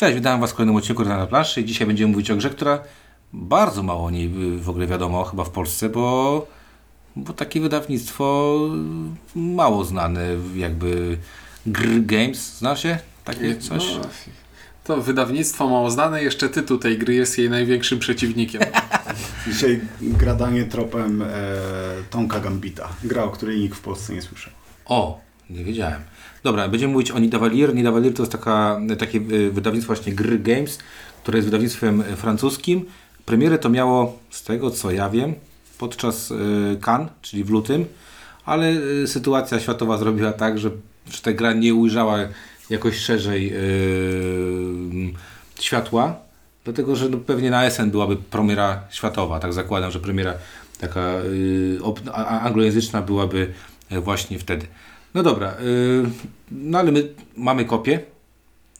Cześć, witam Was w kolejnym odcinku na planszy. Dzisiaj będziemy mówić o grze, która bardzo mało o niej w ogóle wiadomo chyba w Polsce, bo, bo takie wydawnictwo mało znane, jakby Gr Games, zna się? Takie coś? No, to wydawnictwo mało znane, jeszcze tytuł tej gry jest jej największym przeciwnikiem. Dzisiaj gradanie tropem e, Tonka Gambita. Gra, o której nikt w Polsce nie słyszał. O, nie wiedziałem. Dobra, będziemy mówić o Nidavalier. Nidavalier to jest taka, takie y, wydawnictwo właśnie Gry Games, które jest wydawnictwem francuskim. Premierę to miało, z tego co ja wiem, podczas y, Cannes, czyli w lutym, ale y, sytuacja światowa zrobiła tak, że, że ta gra nie ujrzała jakoś szerzej yy, światła, dlatego że no, pewnie na SN byłaby premiera światowa, tak zakładam, że premiera taka yy, anglojęzyczna byłaby właśnie wtedy. No dobra, yy, no ale my mamy kopię,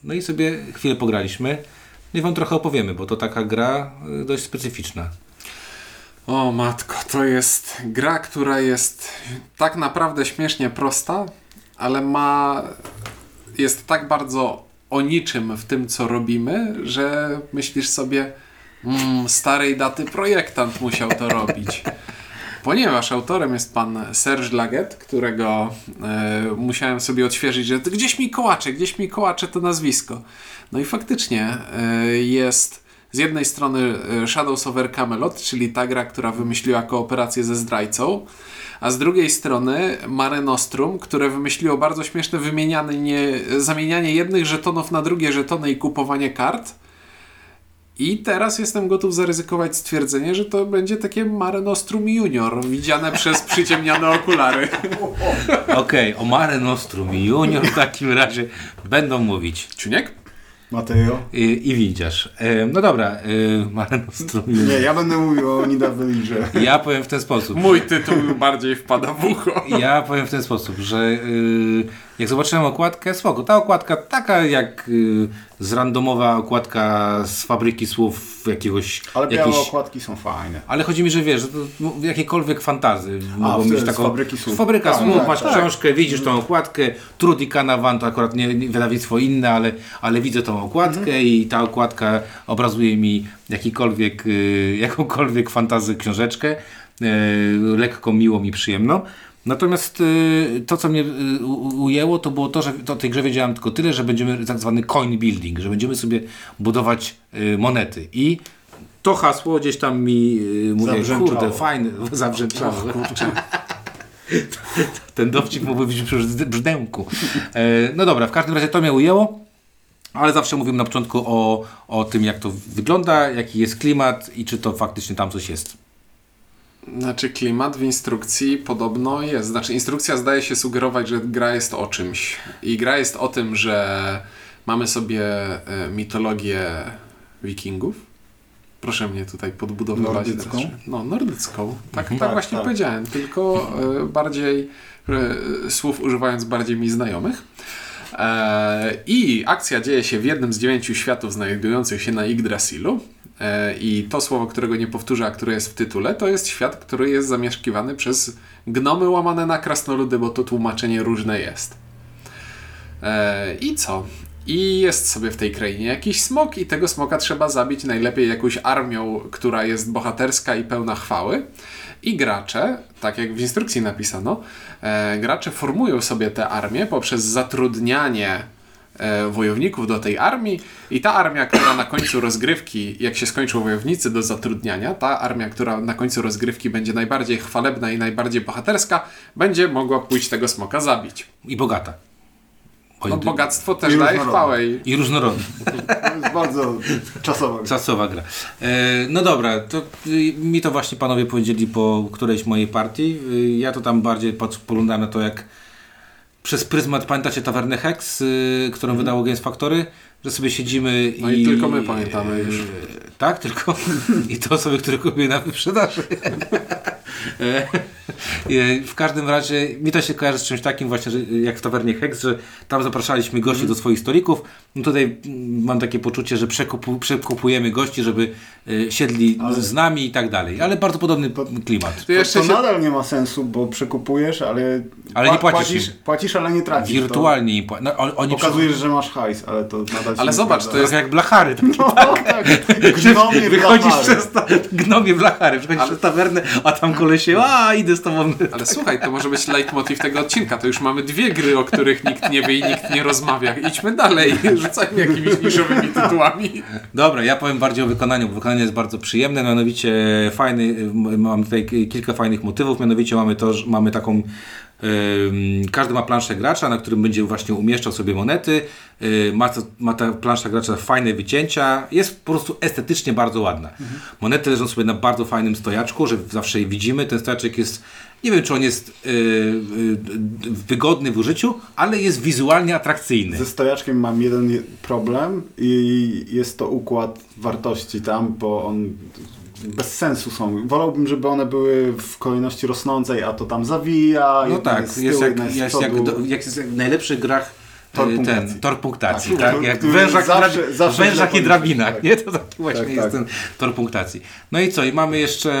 no i sobie chwilę pograliśmy. I wam trochę opowiemy, bo to taka gra yy, dość specyficzna. O matko, to jest gra, która jest tak naprawdę śmiesznie prosta, ale ma jest tak bardzo o niczym w tym, co robimy, że myślisz sobie, mm, starej daty projektant musiał to robić. Ponieważ autorem jest pan Serge Laget, którego e, musiałem sobie odświeżyć, że gdzieś mi kołacze, gdzieś mi kołacze to nazwisko. No i faktycznie e, jest z jednej strony e, Shadows over Camelot, czyli ta gra, która wymyśliła kooperację ze zdrajcą, a z drugiej strony Mare Nostrum, które wymyśliło bardzo śmieszne wymienianie, zamienianie jednych żetonów na drugie żetony i kupowanie kart. I teraz jestem gotów zaryzykować stwierdzenie, że to będzie takie Mare Nostrum Junior, widziane przez przyciemnione okulary. Okej, okay, o Mare Nostrum Junior w takim razie będą mówić. Ciuniek? Mateo? I, i widzisz. E, no dobra, e, Mare Nostrum i Nie, Junior. ja będę mówił o Nidawelirze. Ja powiem w ten sposób. Mój tytuł bardziej wpada w ucho. Ja powiem w ten sposób, że y, jak zobaczyłem okładkę, spoko, ta okładka taka jak y, zrandomowa okładka z fabryki słów jakiegoś... Ale białe jakiejś, okładki są fajne. ale chodzi mi, że wiesz, że to no, jakiekolwiek fantazy mogą wtedy mieć z taką... fabryki słów. Fabryka Tak, słów, tak, masz tak. książkę, widzisz tą okładkę, Trud i Canavan to akurat nie, nie wydawnictwo inne, ale, ale widzę tą okładkę Mhm. i ta okładka obrazuje mi jakikolwiek, y, jakąkolwiek fantazy książeczkę, y, lekko, miłą i przyjemną. Natomiast y, to, co mnie y, ujęło, to było to, że o tej grze wiedziałem tylko tyle, że będziemy tak zwany coin building, że będziemy sobie budować y, monety. I to hasło gdzieś tam mi y, mówię, kurde, fajne, zabrzęczało. Ten dowcip mógłby być przy brz- brzdęku. E, no dobra, w każdym razie to mnie ujęło. Ale zawsze mówimy na początku o, o tym, jak to wygląda, jaki jest klimat i czy to faktycznie tam coś jest. Znaczy klimat w instrukcji podobno jest. Znaczy instrukcja zdaje się sugerować, że gra jest o czymś. I gra jest o tym, że mamy sobie e, mitologię wikingów. Proszę mnie tutaj podbudowywać. Nordycką? teraz. No, nordycką. Tak, tak, Tak, właśnie tak. powiedziałem. Tylko e, bardziej e, słów używając bardziej mi znajomych. E, I akcja dzieje się w jednym z dziewięciu światów znajdujących się na Yggdrasilu. E, I to słowo, którego nie powtórzę, a które jest w tytule, to jest świat, który jest zamieszkiwany przez gnomy łamane na krasnoludy, bo to tłumaczenie różne jest. E, I co? I jest sobie w tej krainie jakiś smok i tego smoka trzeba zabić najlepiej jakąś armią, która jest bohaterska i pełna chwały. I gracze, tak jak w instrukcji napisano, e, gracze formują sobie tę armię poprzez zatrudnianie e, wojowników do tej armii i ta armia, która na końcu rozgrywki, jak się skończą wojownicy do zatrudniania, ta armia, która na końcu rozgrywki będzie najbardziej chwalebna i najbardziej bohaterska, będzie mogła pójść tego smoka zabić. I bogata. No bogactwo też daje chwałę. I... I różnorodna. To jest bardzo czasowa gra. Czasowa gra. E, no dobra, to y, mi to właśnie panowie powiedzieli po którejś mojej partii. Y, ja to tam bardziej poglądałem na to jak przez pryzmat, pamiętacie Tavernę Hex, y, którą wydało Games Factory, że sobie siedzimy No i tylko my pamiętamy już. e, Tak, tylko i to osoby, które kupiły na wyprzedaży. E, W każdym razie mi to się kojarzy z czymś takim właśnie, że jak w tawernie Hex, że tam zapraszaliśmy gości do swoich stolików. No tutaj mm, mam takie poczucie, że przekupu, przekupujemy gości, żeby e, siedli z nami i tak dalej. Ale bardzo podobny klimat. To To, jeszcze to się... nadal nie ma sensu, bo przekupujesz, ale, Ale nie płacisz płacisz, płacisz, ale nie tracisz. Wirtualnie im pła- no, To oni pokazujesz, że masz hajs, ale to nadal się Ale zobacz, to jest- jak blachary. Takie, No, tak. Gnomie Wychodzisz blachary. przez ta, gnomie blachary, przychodzisz przez tawernę, a tam kolesie, a idę z tobą. Ale słuchaj, to może być leitmotiv tego odcinka. To już mamy dwie gry, o których nikt nie wie i nikt nie rozmawia. Idźmy dalej, rzucajmy jakimiś niszowymi tytułami. Dobra, ja powiem bardziej o wykonaniu, bo wykonanie jest bardzo przyjemne, mianowicie fajny, mam tutaj kilka fajnych motywów, mianowicie mamy to, że mamy taką każdy ma planszę gracza, na którym będzie właśnie umieszczał sobie monety. Ma, ma ta plansza gracza fajne wycięcia. Jest po prostu estetycznie bardzo ładna. Monety leżą sobie na bardzo fajnym stojaczku, że zawsze je widzimy. Ten stojaczek jest, nie wiem czy on jest yy, yy, wygodny w użyciu, ale jest wizualnie atrakcyjny. Ze stojaczkiem mam jeden je- problem i jest to układ wartości tam, bo on bez sensu są. Wolałbym, żeby one były w kolejności rosnącej, a to tam zawija. No tak, jest tyłu, jak, jedna z jest jak, do, jak jest jak w najlepszych grach Tor e, punktacji. ten, tor punktacji, Tak, tak, jak w który wężach, zawsze- zawsze i drabinach, kończy, nie? To taki właśnie Tak, jest tak. ten tor punktacji. No i co, i mamy jeszcze,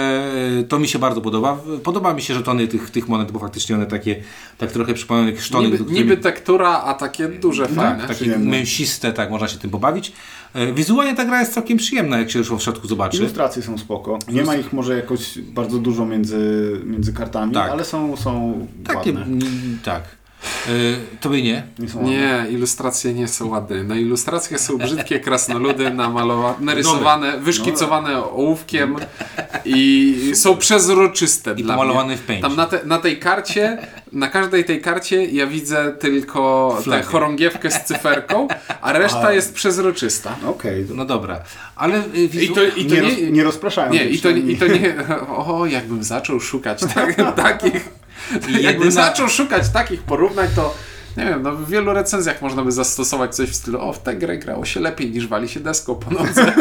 e, to mi się bardzo podoba, podoba mi się żetony tych, tych monet, bo faktycznie one takie, tak trochę przypominają jak sztony, Niby, którymi- niby tektura, a takie duże, fajne. tak, takie Przyjemne. mięsiste, tak, można się tym pobawić. E, Wizualnie ta gra jest całkiem przyjemna, jak się już w środku zobaczy. Ilustracje są spoko. Nie ma ich może jakoś bardzo dużo między, między kartami, Tak. ale są, są Takie, ładne. tak. E, Tobie nie? Nie. Nie, ilustracje nie są ładne. Na ilustracjach są brzydkie krasnoludy namalowa- narysowane, wyszkicowane ołówkiem i są przezroczyste I dla pomalowane w pędzie. Tam na, te, na tej karcie, na każdej tej karcie ja widzę tylko tę chorągiewkę z cyferką, a reszta A. jest przezroczysta. Okej. to- No dobra, ale I wizu... to, i to nie, nie, roz, nie rozpraszają. nie, i to, i to nie. O, jakbym zaczął szukać tak, takich. I Jakbym jedyna- zaczął szukać takich porównań, to nie wiem, no w wielu recenzjach można by zastosować coś w stylu o, w tę grę grało się lepiej niż wali się deską po nocy.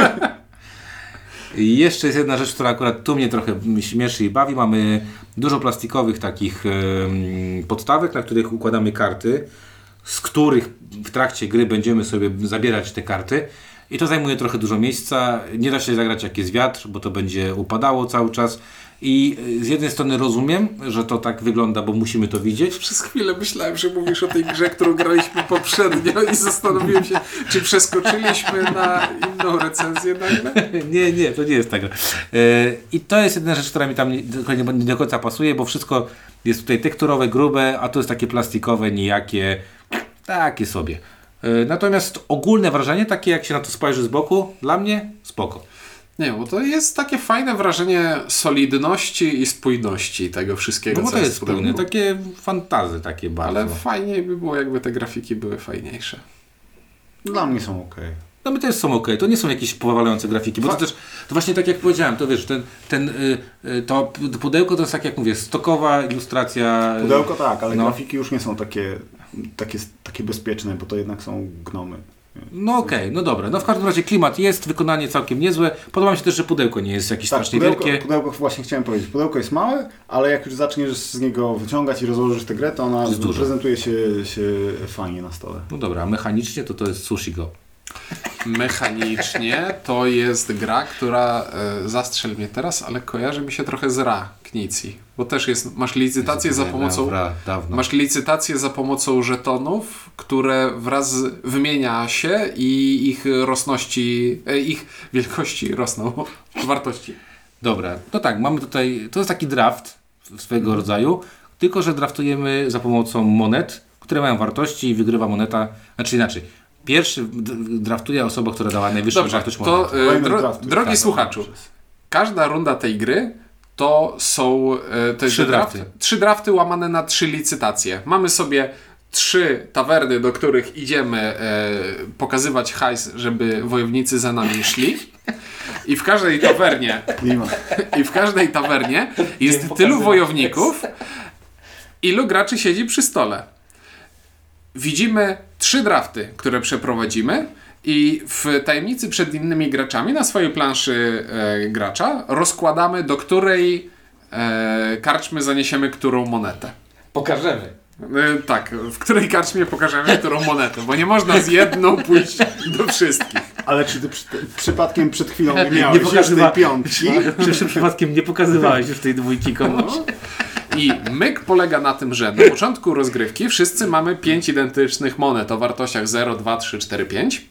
I jeszcze jest jedna rzecz, która akurat tu mnie trochę śmieszy i bawi. Mamy dużo plastikowych takich em, podstawek, na których układamy karty, z których w trakcie gry będziemy sobie zabierać te karty. I to zajmuje trochę dużo miejsca. Nie da się zagrać jak jest wiatr, bo to będzie upadało cały czas. I y, z jednej strony rozumiem, że to tak wygląda, bo musimy to widzieć. Przez chwilę myślałem, że mówisz o tej grze, którą graliśmy poprzednio i zastanowiłem się, czy przeskoczyliśmy na inną recenzję nagle. Nie, nie, to nie jest tak. I to jest jedna rzecz, która mi tam nie, nie, nie do końca pasuje, bo wszystko jest tutaj tekturowe, grube, a to jest takie plastikowe, nijakie, takie sobie. E, Natomiast ogólne wrażenie, takie jak się na to spojrzy z boku, dla mnie spoko. Nie, bo to jest takie fajne wrażenie solidności i spójności tego wszystkiego, No bo co to jest spójne, takie fantazy takie bardzo. Ale fajniej by było, jakby te grafiki były fajniejsze. Dla mnie są okej. No my też są ok, to nie są jakieś powalające grafiki, bo to Fa- też, to właśnie tak jak powiedziałem, to wiesz, ten, ten, y, y, to pudełko to jest tak jak mówię, stokowa ilustracja. y, Pudełko tak, ale no. grafiki już nie są takie, takie, takie bezpieczne, bo to jednak są gnomy. No okej, no dobra. No w każdym razie klimat jest, wykonanie całkiem niezłe. Podoba mi się też, że pudełko nie jest jakieś Tak, strasznie pudełko, wielkie. pudełko właśnie chciałem powiedzieć. Pudełko jest małe, ale jak już zaczniesz z niego wyciągać i rozłożysz tę grę, to ona prezentuje się, się fajnie na stole. No dobra, a mechanicznie to to jest Sushi Go. Mechanicznie to jest gra, która e, zastrzel mnie teraz, ale kojarzy mi się trochę z Ra Knici. Bo też jest, masz licytację za pomocą. Dobra, dawno. Masz licytację za pomocą żetonów, które wraz z- wymienia się i ich rosności, e, ich wielkości rosną w wartości. Dobra, no tak, mamy tutaj, to jest taki draft swojego rodzaju, tylko że draftujemy za pomocą monet, które mają wartości i wygrywa moneta, znaczy inaczej. Pierwszy draftuje osoba, która dała najwyższą Dobrze, wartość to monety. e, Kolejny dro, drogi tak, słuchaczu, przez- każda runda tej gry to są e, jest Trzy draft, drafty. trzy drafty łamane na trzy licytacje. Mamy sobie trzy tawerny, do których idziemy e, pokazywać hajs, żeby wojownicy za nami szli. I w każdej tawernie i w każdej tawernie jest tylu wojowników, ilu graczy siedzi przy stole. Widzimy trzy drafty, które przeprowadzimy i w tajemnicy przed innymi graczami na swojej planszy e, gracza rozkładamy, do której e, karczmy zaniesiemy którą monetę. Pokażemy. E, tak, w której karczmie pokażemy którą monetę, bo nie można z jedną pójść do wszystkich. Ale czy ty przy, przypadkiem przed chwilą nie Nie miałeś już pokazywa- tej piątki? Czy przypadkiem nie pokazywałeś już tej dwójki komuś? I myk polega na tym, że na początku rozgrywki wszyscy mamy 5 identycznych monet o wartościach 0, 2, 3, 4, 5.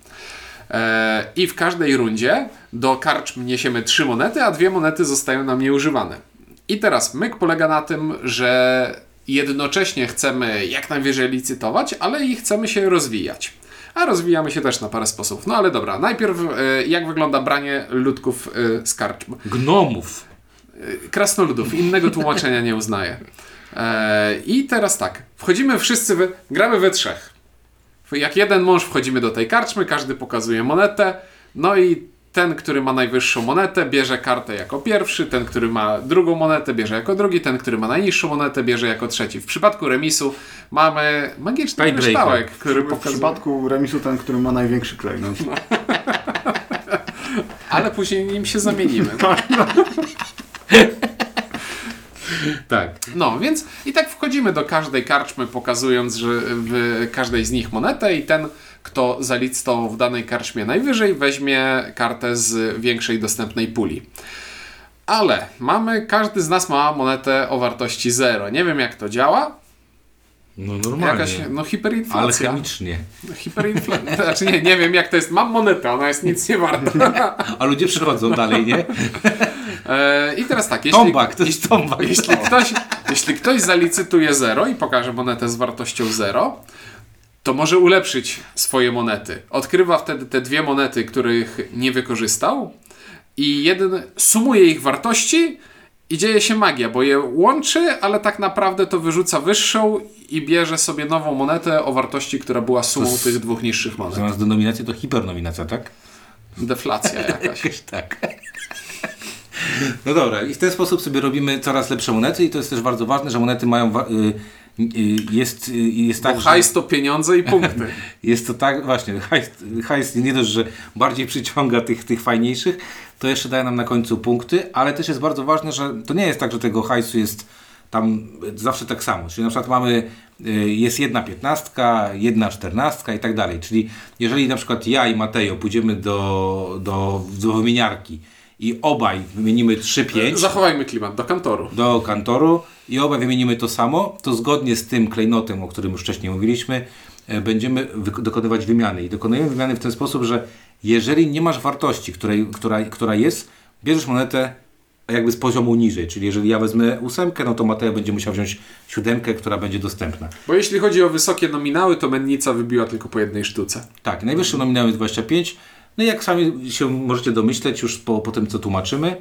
E, I w każdej rundzie do karczm niesiemy 3 monety, a dwie monety zostają nam nieużywane. I teraz myk polega na tym, że jednocześnie chcemy jak najwyżej licytować, ale i chcemy się rozwijać. A rozwijamy się też na parę sposobów. No ale dobra, najpierw e, jak wygląda branie ludków e, z karczm. Gnomów. Krasnoludów, innego tłumaczenia nie uznaję. I teraz tak, wchodzimy wszyscy, we, gramy we trzech. Jak jeden mąż wchodzimy do tej karczmy, każdy pokazuje monetę, no i ten, który ma najwyższą monetę, bierze kartę jako pierwszy, ten, który ma drugą monetę, bierze jako drugi, ten, który ma najniższą monetę, bierze jako trzeci. W przypadku remisu mamy magiczny kryształek, który W pokazuje... przypadku remisu ten, który ma największy klejnot. Ale później nim się zamienimy. Tak. No, więc i tak wchodzimy do każdej karczmy, pokazując, że w każdej z nich monetę i ten, kto zalicytował w danej karczmie najwyżej, weźmie kartę z większej dostępnej puli. Ale mamy, każdy z nas ma monetę o wartości 0. Nie wiem jak to działa. No normalnie. Jakaś, no Ale hiperinflacja. chemicznie. Hiperinflacja. Znaczy nie, nie wiem jak to jest. Mam monetę, ona jest nic nie warta. A ludzie przychodzą dalej, nie? E, I teraz tak, jeśli, Tombak, to jest tombak. Jeśli ktoś, jeśli ktoś zalicytuje 0 i pokaże monetę z wartością 0, to może ulepszyć swoje monety. Odkrywa wtedy te dwie monety, których nie wykorzystał i jeden sumuje ich wartości i dzieje się magia, bo je łączy, ale tak naprawdę to wyrzuca wyższą i bierze sobie nową monetę o wartości, która była sumą jest- tych dwóch niższych monet. Zamiast denominacji to hipernominacja, tak? Deflacja jakaś. Jakoś tak. No dobra, i w ten sposób sobie robimy coraz lepsze monety i to jest też bardzo ważne, że monety mają... Y, y, jest, y, jest tak, Bo hajs to pieniądze i punkty. Jest to tak, właśnie, hajs, hajs nie dość, że bardziej przyciąga tych, tych fajniejszych, to jeszcze daje nam na końcu punkty, ale też jest bardzo ważne, że to nie jest tak, że tego hajsu jest tam zawsze tak samo. Czyli na przykład mamy, jest jedna piętnastka, jedna czternastka i tak dalej. Czyli jeżeli na przykład ja i Mateo pójdziemy do, do, do wymieniarki i obaj wymienimy 3-5 Zachowajmy klimat do kantoru. do kantoru i obaj wymienimy to samo, to zgodnie z tym klejnotem, o którym już wcześniej mówiliśmy, e, będziemy dokonywać wymiany. I dokonujemy wymiany w ten sposób, że jeżeli nie masz wartości, której, która, która jest, bierzesz monetę jakby z poziomu niżej. Czyli jeżeli ja wezmę ósemkę, no to Mateo będzie musiał wziąć siódemkę, która będzie dostępna. Bo jeśli chodzi o wysokie nominały, to mennica wybiła tylko po jednej sztuce. Tak, najwyższy nominał jest 25. No i jak sami się możecie domyśleć już po, po tym, co tłumaczymy,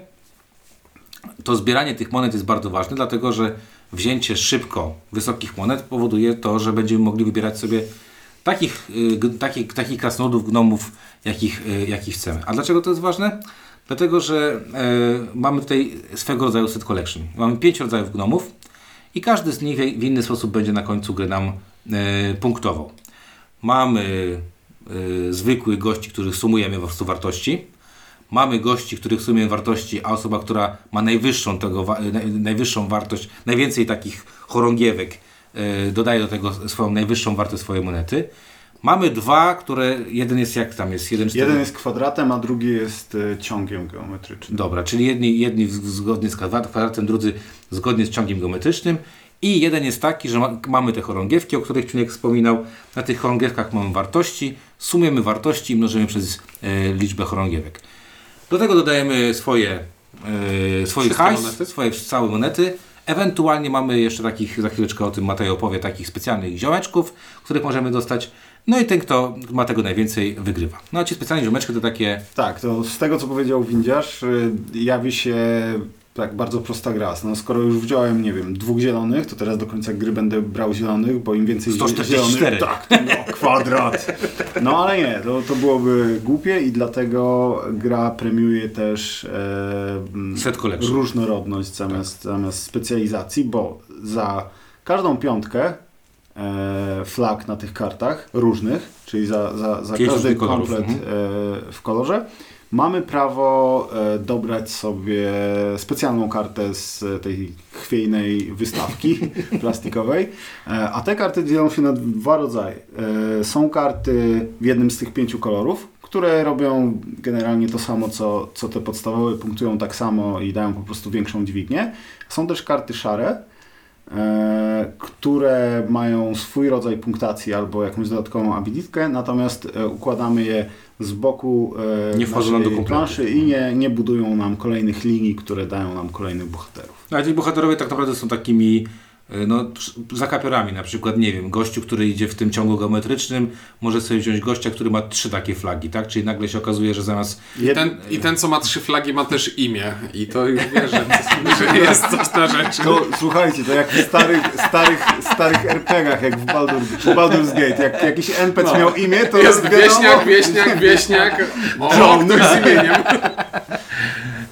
to zbieranie tych monet jest bardzo ważne, dlatego że wzięcie szybko wysokich monet powoduje to, że będziemy mogli wybierać sobie takich, y, takich, takich krasnoludów, gnomów, jakich, y, jakich chcemy. A dlaczego to jest ważne? Dlatego, że e, mamy tutaj swego rodzaju set collection. Mamy pięć rodzajów gnomów i każdy z nich w inny sposób będzie na końcu gry nam e, punktował. Mamy y, zwykłych gości, których sumujemy po prostu wartości. Mamy gości, których sumujemy wartości, a osoba, która ma najwyższą, tego, wa- najwyższą wartość, najwięcej takich chorągiewek, y, dodaje do tego swoją najwyższą wartość swojej monety. Mamy dwa, które jeden jest jak tam jest? Jeden, Jeden jest kwadratem, a drugi jest y, ciągiem geometrycznym. Dobra, czyli jedni, jedni zgodnie z kwadrat- kwadratem, drudzy zgodnie z ciągiem geometrycznym. I jeden jest taki, że ma, mamy te chorągiewki, o których Czuniek wspominał. Na tych chorągiewkach mamy wartości, sumujemy wartości i mnożymy przez e, liczbę chorągiewek. Do tego dodajemy swoje, e, swoje hajs, monety? swoje całe monety. Ewentualnie mamy jeszcze takich, za chwileczkę o tym Mateo opowie, takich specjalnych ziomeczków, których możemy dostać. No i ten, kto ma tego najwięcej, wygrywa. No a ci specjalne ziomeczki to takie Tak, to z tego co powiedział windiarz, y, jawi się tak bardzo prosta gra. No, skoro już wziąłem, nie wiem, dwóch zielonych, to teraz do końca gry będę brał zielonych, bo im więcej zie- 144. zielonych... Tak, no, kwadrat. No ale nie, to, to byłoby głupie i dlatego gra premiuje też e, różnorodność zamiast, zamiast specjalizacji, bo za każdą piątkę e, flag na tych kartach różnych, czyli za, za, za Pięć każdy komplet mhm. e, w kolorze, mamy prawo e, dobrać sobie specjalną kartę z tej chwiejnej wystawki plastikowej. E, a te karty dzielą się na dwa rodzaje. E, są karty w jednym z tych pięciu kolorów, które robią generalnie to samo, co, co te podstawowe, punktują tak samo i dają po prostu większą dźwignię. Są też karty szare, e, które mają swój rodzaj punktacji albo jakąś dodatkową abilitkę, natomiast e, układamy je z boku e, Nie wchodzą nam do planszy i nie, nie budują nam kolejnych linii, które dają nam kolejnych bohaterów. No, A ci bohaterowie tak naprawdę są takimi no, zakapiorami. Na przykład, nie wiem, gościu, który idzie w tym ciągu geometrycznym, może sobie wziąć gościa, który ma trzy takie flagi, tak? Czyli nagle się okazuje, że zamiast Jed- Ten, I ten, co ma trzy flagi, ma też imię. I to już wie, że, jest coś na rzeczy. To, słuchajcie, to jak w starych, starych, starych RPG-ach, jak w Baldur, Baldur's Gate, jak jakiś NPC No. miał imię, to Jest wiadomo- wieśniak, wieśniak, wieśniak. O, ktoś z imieniem.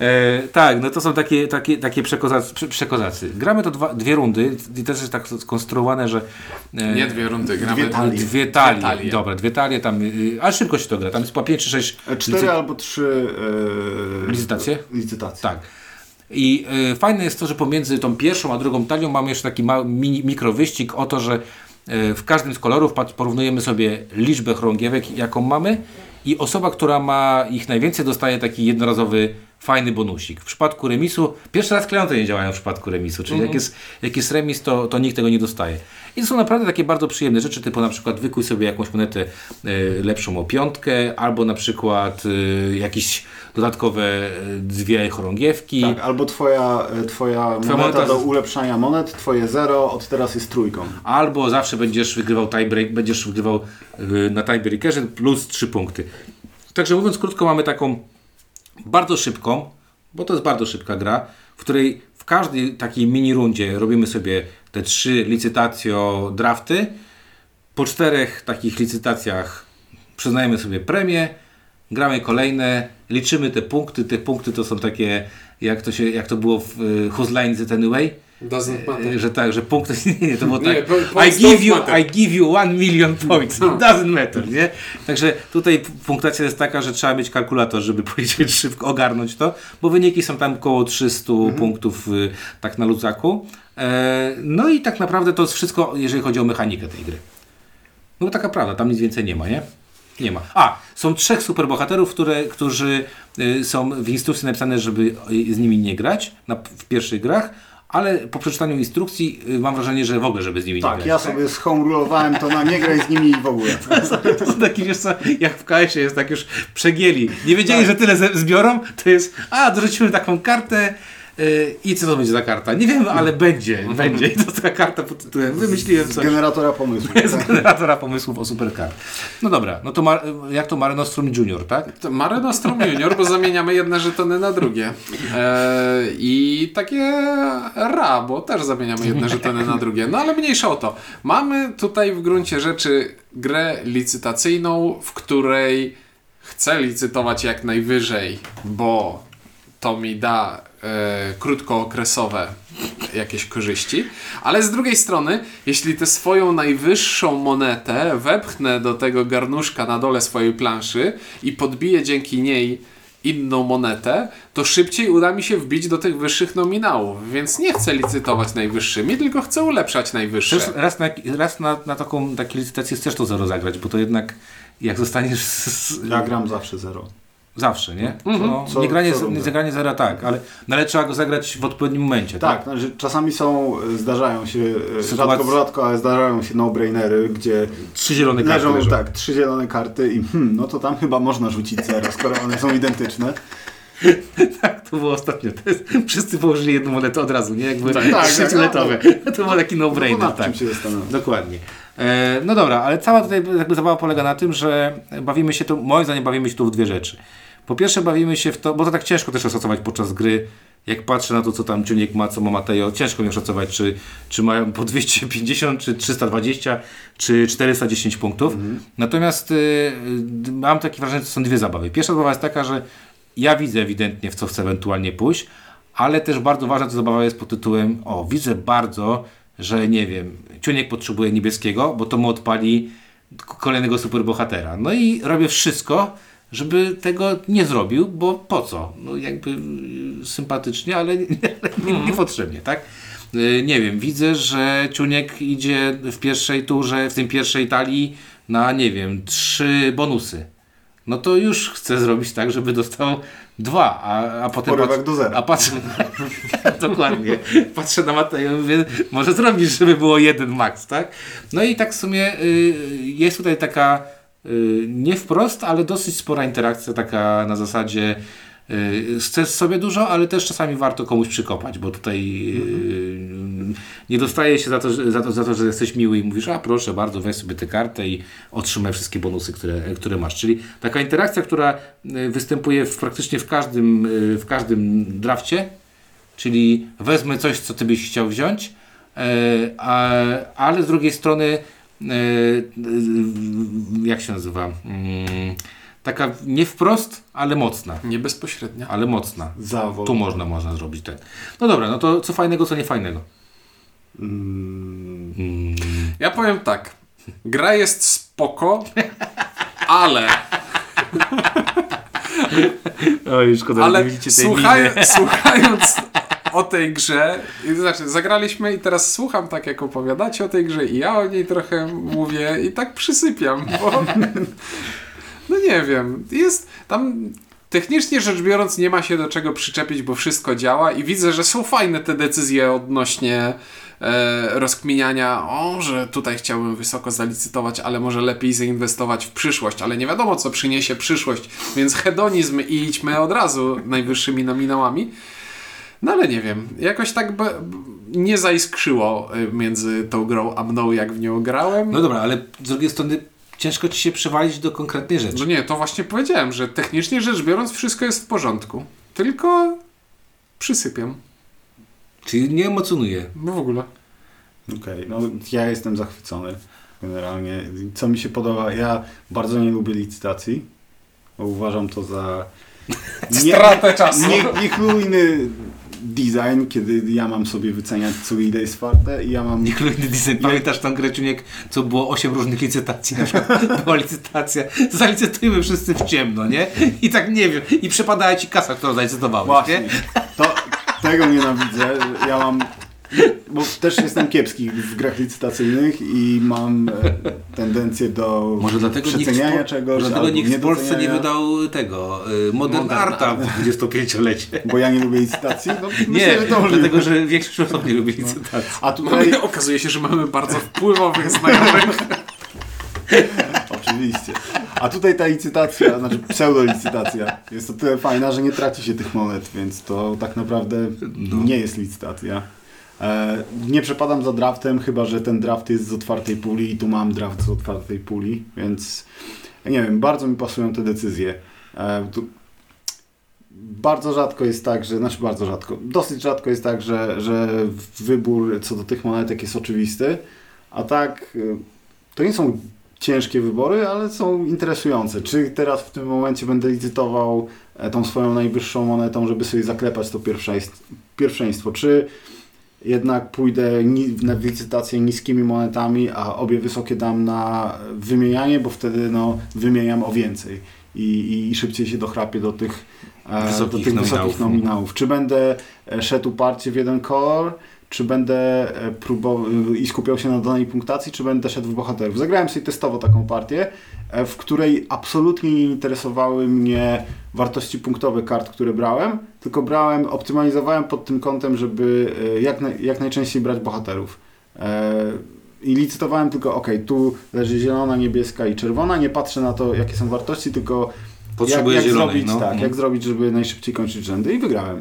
E, tak, no to są takie, takie, takie przekozacy, prze- przekozacy. Gramy to dwa, dwie rundy i też jest tak skonstruowane, że... E, Nie dwie rundy, gramy Dwie talie. Dwie talie. Dwie talie. Dobra, dwie talie tam, y, ale szybko się to gra. Tam jest po 5 czy 6 Cztery albo trzy e, Licytacje? licytacje. Tak. I y, fajne jest to, że pomiędzy tą pierwszą a drugą talią mamy jeszcze taki mały mini, mikrowyścig o to, że y, w każdym z kolorów porównujemy sobie liczbę chorągiewek, jaką mamy i osoba, która ma ich najwięcej dostaje taki jednorazowy fajny bonusik. W przypadku remisu, pierwszy raz klejące nie działają w przypadku remisu, czyli jak, jest, jak jest remis, to, to nikt tego nie dostaje. I to są naprawdę takie bardzo przyjemne rzeczy, typu na przykład wykuj sobie jakąś monetę y, lepszą o piątkę, albo na przykład y, jakieś dodatkowe y, dwie chorągiewki. Tak, albo twoja, e, twoja moneta do ulepszania monet, twoje zero od teraz jest trójką. Albo zawsze będziesz wygrywał tiebreak, będziesz wygrywał y, na tiebreakerze plus 3 punkty. Także mówiąc krótko, mamy taką bardzo szybką, bo to jest bardzo szybka gra, w której w każdej takiej mini rundzie robimy sobie te trzy licytacjo drafty. Po czterech takich licytacjach przyznajemy sobie premię, gramy kolejne, liczymy te punkty. Te punkty to są takie, jak to, się, jak to było w y, Whose Line It Anyway? Doesn't matter. Że tak, że punkty. Nie, nie to było Nie, tak. po- I give, you, matter. I give you one million points. It doesn't matter, nie? Także tutaj punktacja jest taka, że trzeba mieć kalkulator, żeby powiedzieć szybko ogarnąć to, bo wyniki są tam około 300 punktów y, tak na luzaku. E, no i tak naprawdę to jest wszystko, jeżeli chodzi o mechanikę tej gry. No bo taka prawda, tam nic więcej nie ma, nie? Nie ma. A, są trzech superbohaterów, które, którzy y, są w instrukcji napisane, żeby y, z nimi nie grać na, w pierwszych grach, ale po przeczytaniu instrukcji y, mam wrażenie, że w ogóle, żeby z nimi nie Tak, grać. ja sobie schomrulowałem to na nie graj z nimi w ogóle. To taki, wiesz co, jak w KS-ie jest tak już przegieli. Nie wiedzieli, że tyle zbiorą, to jest, a, dorzucimy taką kartę i co to będzie za karta? Nie wiem, ale będzie, będzie. I to jest taka karta pod tytułem, wymyśliłem Z coś. generatora pomysłu. Z generatora pomysłów o superkart. No dobra, no to ma, jak to Mare Nostrum Junior, tak? To Mare Nostrum Junior, bo zamieniamy jedne żetony na drugie. E, I takie ra, bo też zamieniamy jedne żetony na drugie. No ale mniejsza o to. Mamy tutaj w gruncie rzeczy grę licytacyjną, w której chcę licytować jak najwyżej, bo to mi da e, krótkookresowe jakieś korzyści, ale z drugiej strony, jeśli tę swoją najwyższą monetę wepchnę do tego garnuszka na dole swojej planszy i podbiję dzięki niej inną monetę, to szybciej uda mi się wbić do tych wyższych nominałów, więc nie chcę licytować najwyższymi, tylko chcę ulepszać najwyższe. Chcesz raz na, raz na, na taką takie licytację chcesz to zero zagrać, bo to jednak jak zostaniesz z, Ja gram zawsze zero. Zawsze, nie? No, Co- nie granie, co nie zagranie zera tak, ale, no, ale trzeba go zagrać w odpowiednim momencie, tak? Tak, znaczy, czasami są, zdarzają się, e, Sytuacje- rzadko rzadko, ale zdarzają się no-brainery, gdzie Trzy zielone karty leżą, leżą. tak, trzy zielone karty i hmm, no to tam chyba można rzucić zero, skoro one są identyczne. Tak, to było ostatnio. To jest, wszyscy położyli jedną monetę od razu, nie? Jakby Tak, tak, trzy tak, fioletowe. To był taki No, no-brainer, nad tak. czym się zastanawiam. Dokładnie. E, no dobra, ale cała tutaj jakby zabawa polega na tym, że bawimy się tu, moim zdaniem bawimy się tu w dwie rzeczy. Po pierwsze bawimy się w to, bo to tak ciężko też oszacować podczas gry, jak patrzę na to, co tam Ciuniek ma, co ma Mateo, ciężko mi oszacować, czy, czy mają po 250, czy 320, czy 410 punktów. Natomiast y, mam takie wrażenie, że to są dwie zabawy. Pierwsza zabawa jest taka, że ja widzę ewidentnie, w co chcę ewentualnie pójść, ale też bardzo ważna ta zabawa jest pod tytułem, o, widzę bardzo, że nie wiem, Ciuniek potrzebuje niebieskiego, bo to mu odpali kolejnego superbohatera. No i robię wszystko, żeby tego nie zrobił, bo po co? No jakby y, sympatycznie, ale nie- niepotrzebnie, tak? Y, Nie wiem, widzę, że Ciuniek idzie w pierwszej turze, w tym pierwszej talii na, nie wiem, trzy bonusy. No to już chcę zrobić tak, żeby dostał dwa, a, a potem... Porywek do zera. A patrzę... Dokładnie. Patrzę na Mateja i mówię, może zrobić, żeby było jeden max, tak? No i tak w sumie y, jest tutaj taka y, nie wprost, ale dosyć spora interakcja taka na zasadzie y, chcesz sobie dużo, ale też czasami warto komuś przykopać, bo tutaj y, nie dostaje się za to, za, to, za to, że jesteś miły i mówisz, a proszę bardzo, weź sobie tę kartę i otrzymaj wszystkie bonusy, które, które masz. Czyli taka interakcja, która y, występuje w, praktycznie w każdym, y, w każdym drafcie, czyli wezmę coś, co ty byś chciał wziąć, ale z drugiej strony, jak się nazywa? Mm, Taka nie wprost, ale mocna. Nie bezpośrednio. Ale mocna. Zawód. Tu można, można zrobić ten. No dobra, no to co fajnego, co niefajnego. Mm, Mm, Ja powiem tak. Gra jest spoko, ale, Oj, szkoda, ale słuchaj, słuchając o tej grze, i to znaczy zagraliśmy i teraz słucham tak jak opowiadacie o tej grze i ja o niej trochę mówię i tak przysypiam, bo no nie wiem, jest tam technicznie rzecz biorąc nie ma się do czego przyczepić, bo wszystko działa i widzę, że są fajne te decyzje odnośnie e, rozkminiania, o, że tutaj chciałbym wysoko zalicytować, ale może lepiej zainwestować w przyszłość, ale nie wiadomo co przyniesie przyszłość, więc hedonizm i idźmy od razu najwyższymi nominałami. No ale nie wiem, jakoś tak be, nie zaiskrzyło y, między tą grą a mną, jak w nią grałem. No dobra, ale z drugiej strony ciężko ci się przewalić do konkretnej rzeczy. No nie, to właśnie powiedziałem, że technicznie rzecz biorąc wszystko jest w porządku. Tylko przysypiam. Czyli nie emocjonuje. No w ogóle. Okej, no ja jestem zachwycony generalnie. Co mi się podoba, ja bardzo nie lubię licytacji, uważam to za Stratę czasu. nie, niechlujny design, kiedy ja mam sobie wyceniać co ile jest warte i ja mam... Niechlujny design. Pamiętasz tą grę Czuniek, co było 8 różnych licytacji? Na przykład była licytacja, zalicytujmy wszyscy w ciemno, nie? I tak nie wiem. I przypadała ci kasa, którą zalicytowałeś, Właśnie, nie? to, tego nienawidzę. Ja mam... Bo też jestem kiepski w grach licytacyjnych i mam e, tendencję do Może dlatego nikt, przeceniania Po- czegoś, może dlatego nikt w Polsce nie wydał tego y, Modern, Modern Arta w 25-lecie. Bo ja nie lubię licytacji? No, Nie, myślę, że to możliwe. dlatego że większość osób nie lubi licytacji. A tutaj... Mamy, okazuje się, że mamy bardzo wpływowych znajomych. Oczywiście. A tutaj ta licytacja, znaczy pseudolicytacja jest o tyle fajna, że nie traci się tych monet, więc to tak naprawdę No. nie jest licytacja. E, nie przepadam za draftem, chyba że ten draft jest z otwartej puli i tu mam draft z otwartej puli, więc nie wiem, bardzo mi pasują te decyzje. E, bardzo rzadko jest tak, że, znaczy bardzo rzadko, dosyć rzadko jest tak, że, że wybór co do tych monetek jest oczywisty, a tak y, to nie są ciężkie wybory, ale są interesujące. Czy teraz w tym momencie będę licytował e, tą swoją najwyższą monetą, żeby sobie zaklepać to pierwszeństwo, pierwszeństwo czy jednak pójdę na licytację niskimi monetami, a obie wysokie dam na wymienianie, bo wtedy no, wymieniam o więcej i, i szybciej się dochrapię do tych, e, Wysokich do tych nominałów. wysokich nominałów. Czy będę e, szedł uparcie w jeden kolor, czy będę e, próbował i skupiał się na danej punktacji, czy będę szedł w bohaterów. Zagrałem sobie testowo taką partię, e, w której absolutnie nie interesowały mnie wartości punktowe kart, które brałem, tylko brałem, optymalizowałem pod tym kątem, żeby e, jak, naj, jak najczęściej brać bohaterów. E, I licytowałem tylko, ok, tu leży zielona, niebieska i czerwona, nie patrzę na to, jakie są wartości, tylko Potrzebuję jak, jak zielonej. zrobić, no. tak, jak zrobić, żeby najszybciej kończyć rzędy i wygrałem.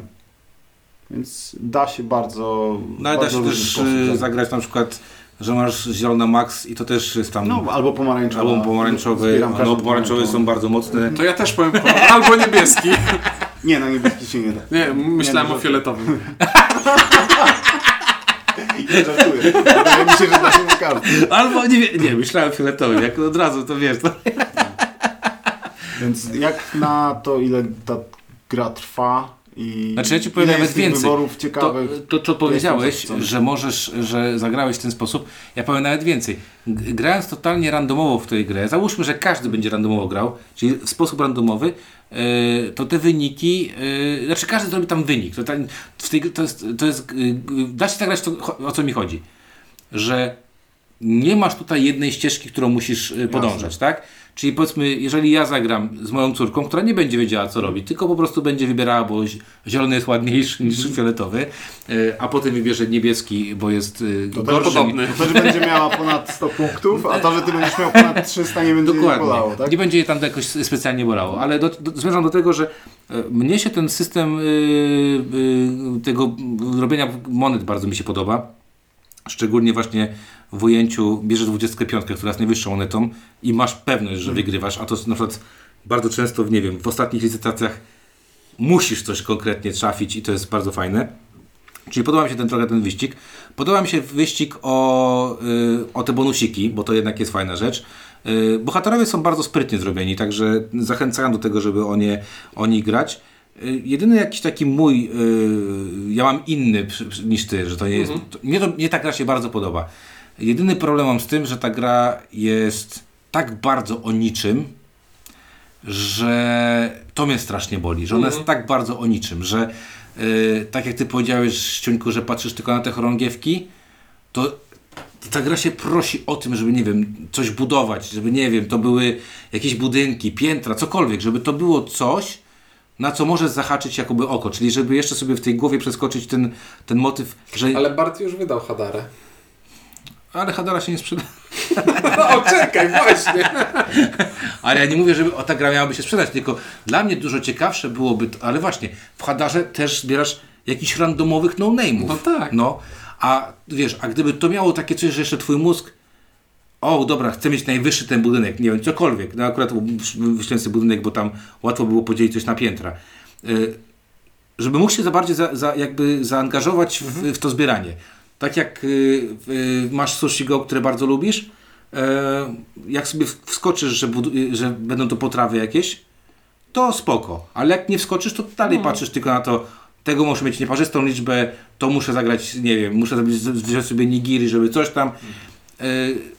Więc da się bardzo. No ale da się też sposób y, zagrać. na przykład, że masz zielona max i to też jest tam... No, albo pomarańczowe. Albo pomarańczowe, Zbieram no pomarańczowe są bardzo mocne. To ja też powiem, albo niebieski. Nie, na niebieski się nie da. Nie, myślałem Nie, no, o fioletowym. Nie żartuję. Wydaje mi się, że da się każdy. Albo nie, nie myślałem fioletowym, jak od razu to wiesz. To... Więc jak na to, ile ta gra trwa I Znaczy ja ci powiem nawet więcej. wyborów To, ciekawych. to, to powiedziałeś, co chcą. że możesz, że zagrałeś w ten sposób. Ja powiem nawet więcej. Grając totalnie randomowo w tej grę, załóżmy, że każdy będzie randomowo grał, czyli w sposób randomowy, yy, to te wyniki, yy, znaczy każdy zrobi tam wynik. To, tam, w tej, to jest, to jest yy, yy, da się zagrać to, cho- o co mi chodzi. Że nie masz tutaj jednej ścieżki, którą musisz podążać, tak? Czyli powiedzmy, jeżeli ja zagram z moją córką, która nie będzie wiedziała, co robi, tylko po prostu będzie wybierała, bo zi- zielony jest ładniejszy niż fioletowy, y, a potem wybierze niebieski, bo jest y, To też gorszy. podobny. To też będzie miała ponad 100 punktów, a to, że ty będziesz miał ponad 300 nie będzie jej Dokładnie. bolało, tak? Nie będzie jej tam jakoś specjalnie bolało, ale do, do, zmierzam do tego, że e, mnie się ten system tego robienia monet bardzo mi się podoba. Szczególnie właśnie w ujęciu bierzesz 25, która jest najwyższą monetą i masz pewność, że wygrywasz, a to na przykład bardzo często, nie wiem, w ostatnich licytacjach musisz coś konkretnie trafić i to jest bardzo fajne. Czyli podoba mi się ten trochę ten wyścig. Podoba mi się wyścig o, y, o te bonusiki, bo to jednak jest fajna rzecz. Y, bohaterowie są bardzo sprytnie zrobieni, także zachęcam do tego, żeby o, nie, o nich grać. Y, jedyny jakiś taki mój, ja mam inny niż ty, że to nie jest. To, mnie, to, mnie ta gra się bardzo podoba. Jedyny problem mam z tym, że ta gra jest tak bardzo o niczym, że to mnie strasznie boli, że ona jest tak bardzo o niczym, że yy, tak jak ty powiedziałeś, Ściuńku, że patrzysz tylko na te chorągiewki, to ta gra się prosi o tym, żeby, nie wiem, coś budować, żeby, nie wiem, to były jakieś budynki, piętra, cokolwiek, żeby to było coś, na co może zahaczyć jakoby oko, czyli żeby jeszcze sobie w tej głowie przeskoczyć ten, ten motyw, że... Ale, Ale Bart już wydał Hadarę. Hadara się nie sprzeda. No czekaj, właśnie. Ale ja nie mówię, żeby o, ta gra miałaby się sprzedać, tylko dla mnie dużo ciekawsze byłoby, to, ale właśnie, w Hadarze też zbierasz jakichś randomowych no-name'ów. No tak. No, a wiesz, a gdyby to miało takie coś, że jeszcze twój mózg o, dobra, chcę mieć najwyższy ten budynek, nie wiem, cokolwiek. No akurat wyślę sobie budynek, bo tam łatwo było podzielić coś na piętra. Y, żeby mógł się za bardziej za, za, jakby zaangażować w, w to zbieranie. Tak jak y, y, masz sushi go, które bardzo lubisz, y, jak sobie wskoczysz, że, y, że będą to potrawy jakieś, to spoko. Ale jak nie wskoczysz, to dalej patrzysz tylko na to, tego muszę mieć nieparzystą liczbę, to muszę zagrać, nie wiem, muszę zrobić, wziąć sobie nigiri, żeby coś tam. Y,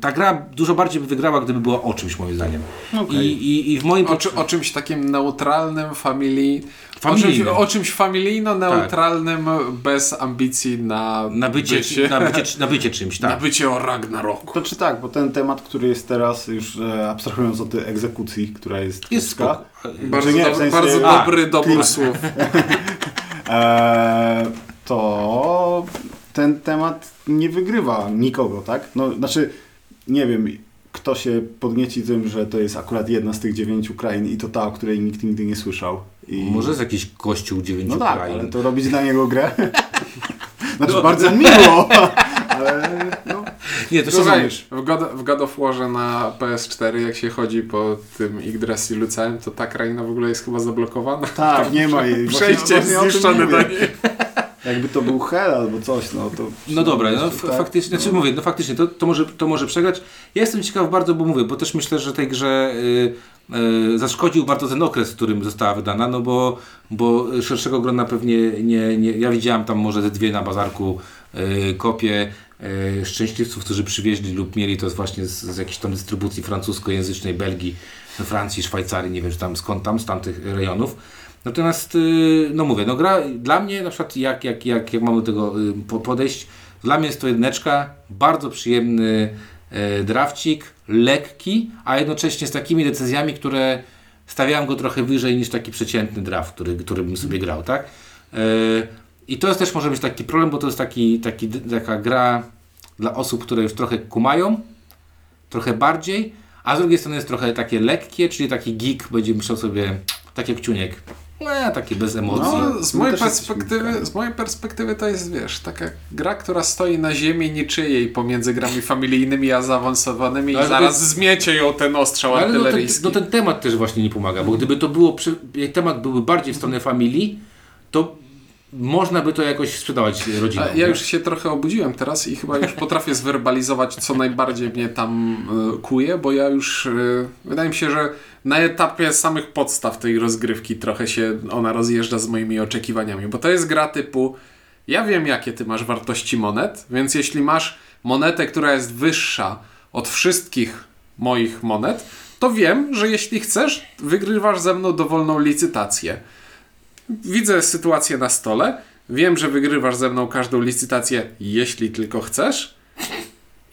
ta gra dużo bardziej by wygrała, gdyby była o czymś, moim zdaniem. Okej. I, i, I w moim... O, czy, o czymś takim neutralnym, family... O Familijnym. czymś, o czymś familijno-neutralnym, bez ambicji na, Na bycie, bycie, na bycie, na bycie czymś, na tak. bycie o Ragnaroku. To czy tak, bo ten temat, który jest teraz, już e, abstrahując od tej egzekucji, która jest Jest spoko. Bardzo, nie, w sensie- bardzo A, dobry dobór klimat. słów. e, to ten temat nie wygrywa nikogo, tak? No, znaczy, nie wiem, kto się podnieci tym, że to jest akurat jedna z tych dziewięciu krain i to ta, o której nikt nigdy nie słyszał. I... Może jest jakiś kościół dziewięciu No tak, krain. ale to robić dla niego grę. Znaczy bardzo miło, ale no, Nie, to wiesz. w God, w God of Warze na PS4, jak się chodzi po tym Yggdrasil Lucem, to ta kraina w ogóle jest chyba zablokowana. tak, nie ma jej. Przejście jest właśnie zniszczone do niej. Jakby to był hell albo coś, no to... No dobra, no tak. faktycznie, znaczy mówię, no faktycznie, to, to, może, to może przegrać. Ja jestem ciekaw bardzo, bo mówię, bo też myślę, że tej grze y, y, zaszkodził bardzo ten okres, w którym została wydana, no bo, bo szerszego grona pewnie nie, nie, ja widziałam tam może ze dwie na bazarku y, kopie y, szczęśliwców, którzy przywieźli lub mieli to właśnie z, z jakiejś tam dystrybucji francuskojęzycznej Belgii, Francji, Szwajcarii, nie wiem czy tam skąd tam, z tamtych rejonów. Natomiast, y, no mówię, no gra dla mnie na przykład jak, jak, jak, jak mam do tego y, po- podejść, dla mnie jest to jedyneczka, bardzo przyjemny e, drafcik, lekki, a jednocześnie z takimi decyzjami, które stawiałem go trochę wyżej niż taki przeciętny draft, który, który bym sobie grał, tak? E, I to jest też może być taki problem, bo to jest taki, taki, taka gra dla osób, które już trochę kumają, trochę bardziej, a z drugiej strony jest trochę takie lekkie, czyli taki geek będzie myślał sobie, tak jak Ciuniek, no, takie bez emocji. No, z mojej, perspektywy, z mojej perspektywy to jest, wiesz, taka gra, która stoi na ziemi niczyjej pomiędzy grami familijnymi a zaawansowanymi No, i to zaraz jest- zmiecie ją ten ostrzał Ale no ten, artyleryjski. no ten temat też właśnie nie pomaga, bo gdyby to było, przy, temat byłby bardziej w stronę familii, to można by to jakoś sprzedawać rodzinom. A Ja już się trochę obudziłem teraz i chyba już potrafię zwerbalizować, co najbardziej mnie tam e, kuje, bo ja już, e, wydaje mi się, że na etapie samych podstaw tej rozgrywki trochę się ona rozjeżdża z moimi oczekiwaniami, bo to jest gra typu, ja wiem jakie ty masz wartości monet, więc jeśli masz monetę, która jest wyższa od wszystkich moich monet, to wiem, że jeśli chcesz, wygrywasz ze mną dowolną licytację. Widzę sytuację na stole. Wiem, że wygrywasz ze mną każdą licytację, jeśli tylko chcesz.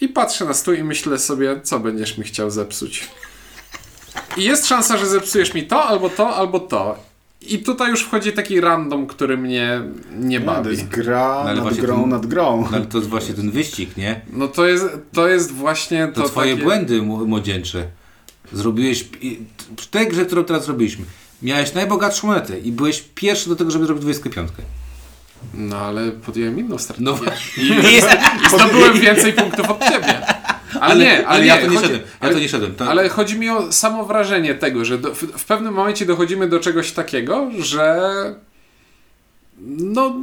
I patrzę na stół i myślę sobie, co będziesz mi chciał zepsuć. I jest szansa, że zepsujesz mi to, albo to, albo to. I tutaj już wchodzi taki random, który mnie nie Nie, to bawi. jest gra No, ale nad grą ten- nad grą. No, ale to jest właśnie ten wyścig, nie? No to jest, to jest właśnie To, to twoje takie... błędy mł- młodzieńcze. Zrobiłeś. W tej grze, którą teraz zrobiliśmy, miałeś najbogatszą monetę i byłeś pierwszy do tego, żeby zrobić 25. No ale podjąłem inną strategię. No I, i zdobyłem więcej punktów od ciebie. Ale, nie, ale, ja nie, to nie chodzi- szedłem. Ja ale- to nie szedłem. To, Ale chodzi mi o samo wrażenie tego, że do, w, w pewnym momencie dochodzimy do czegoś takiego, że no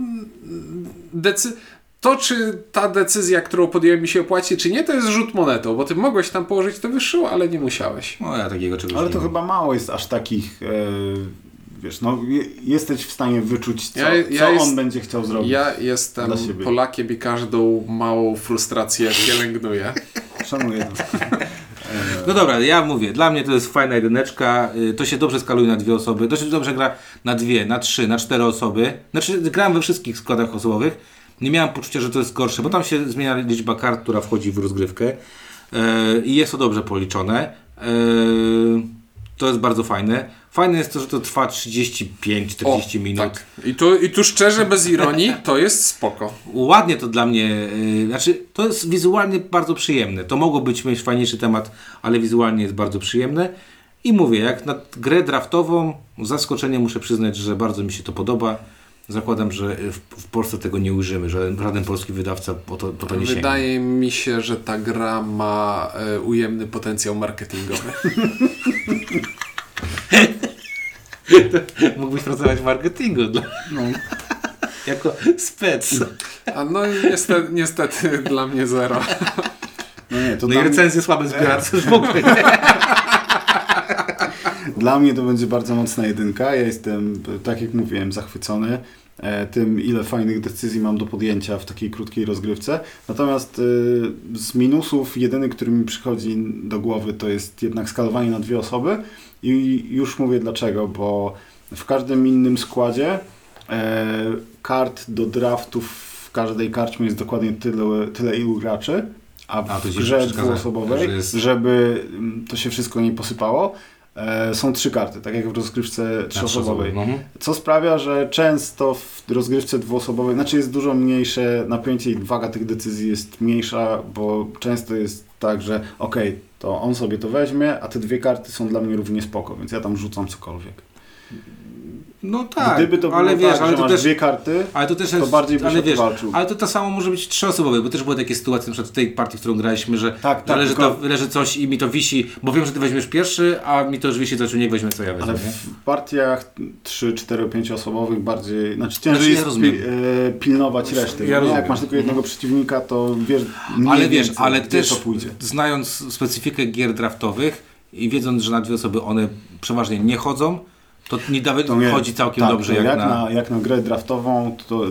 decy- to czy ta decyzja, którą podjąłem mi się opłaci, czy nie, to jest rzut monetą, bo ty mogłeś tam położyć to wyższą, ale nie musiałeś. No ja takiego czegoś Ale nie to mam. chyba mało jest aż takich, e, wiesz, no je, jesteś w stanie wyczuć, co, Ja- ja co jest- on będzie chciał zrobić. Ja jestem Dla siebie. Polakiem i każdą małą frustrację pielęgnuję. Szanuję to. No dobra, ja mówię, dla mnie to jest fajna jedyneczka, y, to się dobrze skaluje na dwie osoby, to się dobrze gra na dwie, na trzy, na cztery osoby. Znaczy, grałem we wszystkich składach osobowych, nie miałem poczucia, że to jest gorsze, bo tam się zmienia liczba kart, która wchodzi w rozgrywkę yy, i jest to dobrze policzone. Yy, to jest bardzo fajne. Fajne jest to, że to trwa 35-40 minut. Tak. I tu, I tu szczerze, bez ironii, to jest spoko. Ładnie to dla mnie, yy, znaczy to jest wizualnie bardzo przyjemne. To mogło być mieć fajniejszy temat, ale wizualnie jest bardzo przyjemne. I mówię, jak na grę draftową, zaskoczenie muszę przyznać, że bardzo mi się to podoba. Zakładam, że w, w Polsce tego nie ujrzymy, że żaden polski wydawca po to, po to nie sięgnie. Wydaje mi się, że ta gra ma e, ujemny potencjał marketingowy. Mógłbyś pracować w marketingu dla... No. jako spec. A no i niestety, niestety dla mnie zero. No nie, to No i mnie, recenzje słabe zbiorcy już w ogóle. nie? dla mnie to będzie bardzo mocna jedynka. Ja jestem, tak jak mówiłem, zachwycony tym, ile fajnych decyzji mam do podjęcia w takiej krótkiej rozgrywce. Natomiast e, z minusów jedyny, który mi przychodzi do głowy, to jest jednak skalowanie na dwie osoby. I już mówię dlaczego, bo w każdym innym składzie e, kart do draftów w każdej karczmie jest dokładnie tyle, tyle ilu graczy, a A, w ci grze dwuosobowej, jest- żeby mm, to się wszystko nie posypało, e, są trzy karty, tak jak w rozgrywce trzyosobowej. Mhm. Co sprawia, że często w rozgrywce dwuosobowej, znaczy jest dużo mniejsze napięcie i waga tych decyzji jest mniejsza, bo często jest tak, że okej, to on sobie to weźmie, a te dwie karty są dla mnie równie spoko, więc ja tam rzucam cokolwiek. No tak, Gdyby to było ale wiesz, tak, ale to też... dwie karty, Ale to też to jest, bardziej byś ale to wiesz, walczył. ale to to samo może być trzyosobowe, bo też były takie sytuacje, na przykład w tej partii, w którą graliśmy, że Tak, tak, że leży, tylko- to, leży coś i mi to wisi, bo wiem, że ty weźmiesz pierwszy, a mi to już wisi, to czy nie weźmie, co ja wezmę, ale nie? w partiach 3, 4, 5 osobowych bardziej, znaczy ciężej Znaczy, ja jest pi, e, pilnować reszty. Ja nie? rozumiem. Jak masz tylko jednego przeciwnika, to wiesz Ale wiesz, więcej, ale też to znając specyfikę gier draftowych i wiedząc, że na dwie osoby one przeważnie nie chodzą, to nie nawet To nie- chodzi całkiem tak, dobrze jak, jak, na... na... jak na grę draftową, to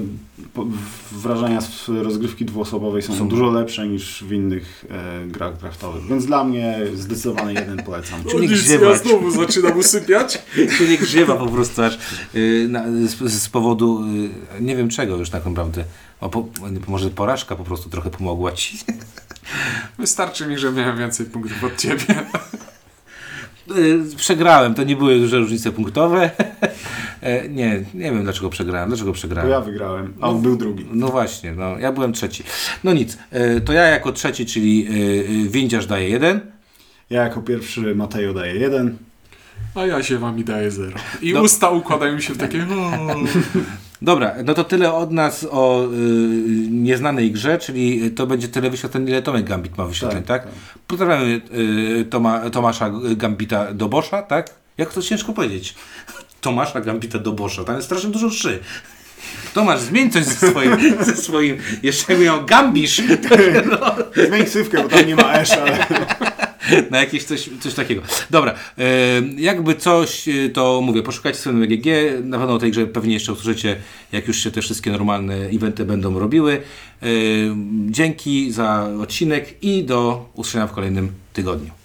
wrażenia z rozgrywki dwuosobowej są, Są- dużo lepsze niż w innych e, grach draftowych. Więc dla mnie zdecydowanie jeden polecam. Czyli grzywać. znowu zaczynam usypiać. Czyli grzywa po prostu aż y, na, z, z powodu y, nie wiem czego już tak naprawdę. O, po, może porażka po prostu trochę pomogła ci. Wystarczy mi, że miałem więcej punktów od ciebie. Y, Przegrałem, to nie były duże różnice punktowe. E, nie, nie wiem dlaczego przegrałem. Dlaczego Bo przegrałem? ja wygrałem, a on był drugi. No właśnie, no, ja byłem trzeci. No nic, e, to ja jako trzeci, czyli e, windziarz daje jeden. Ja jako pierwszy Matejo daję jeden. A ja się wami daję zero. I No. usta układają się w takie... Dobra, no to tyle od nas o y, nieznanej grze, czyli to będzie tyle wyświetleń, ile Tomek Gambit ma wyświetleń, tak? Pozdrawiamy y, Toma, Tomasza Gambita do Boscha, tak? Jak to ciężko powiedzieć? Tomasza Gambita do Boscha, tam jest strasznie dużo szy. Tomasz, zmień coś ze swoim, ze swoim jeszcze miał gambisz Zmień ksywkę, bo tam nie ma Ash, ale... na jakieś coś, coś takiego. Dobra, jakby coś, e, to mówię, poszukajcie na BGG, na pewno o tej grze pewnie jeszcze usłyszycie, jak już się te wszystkie normalne eventy będą robiły. Dzięki za odcinek i do usłyszenia w kolejnym tygodniu.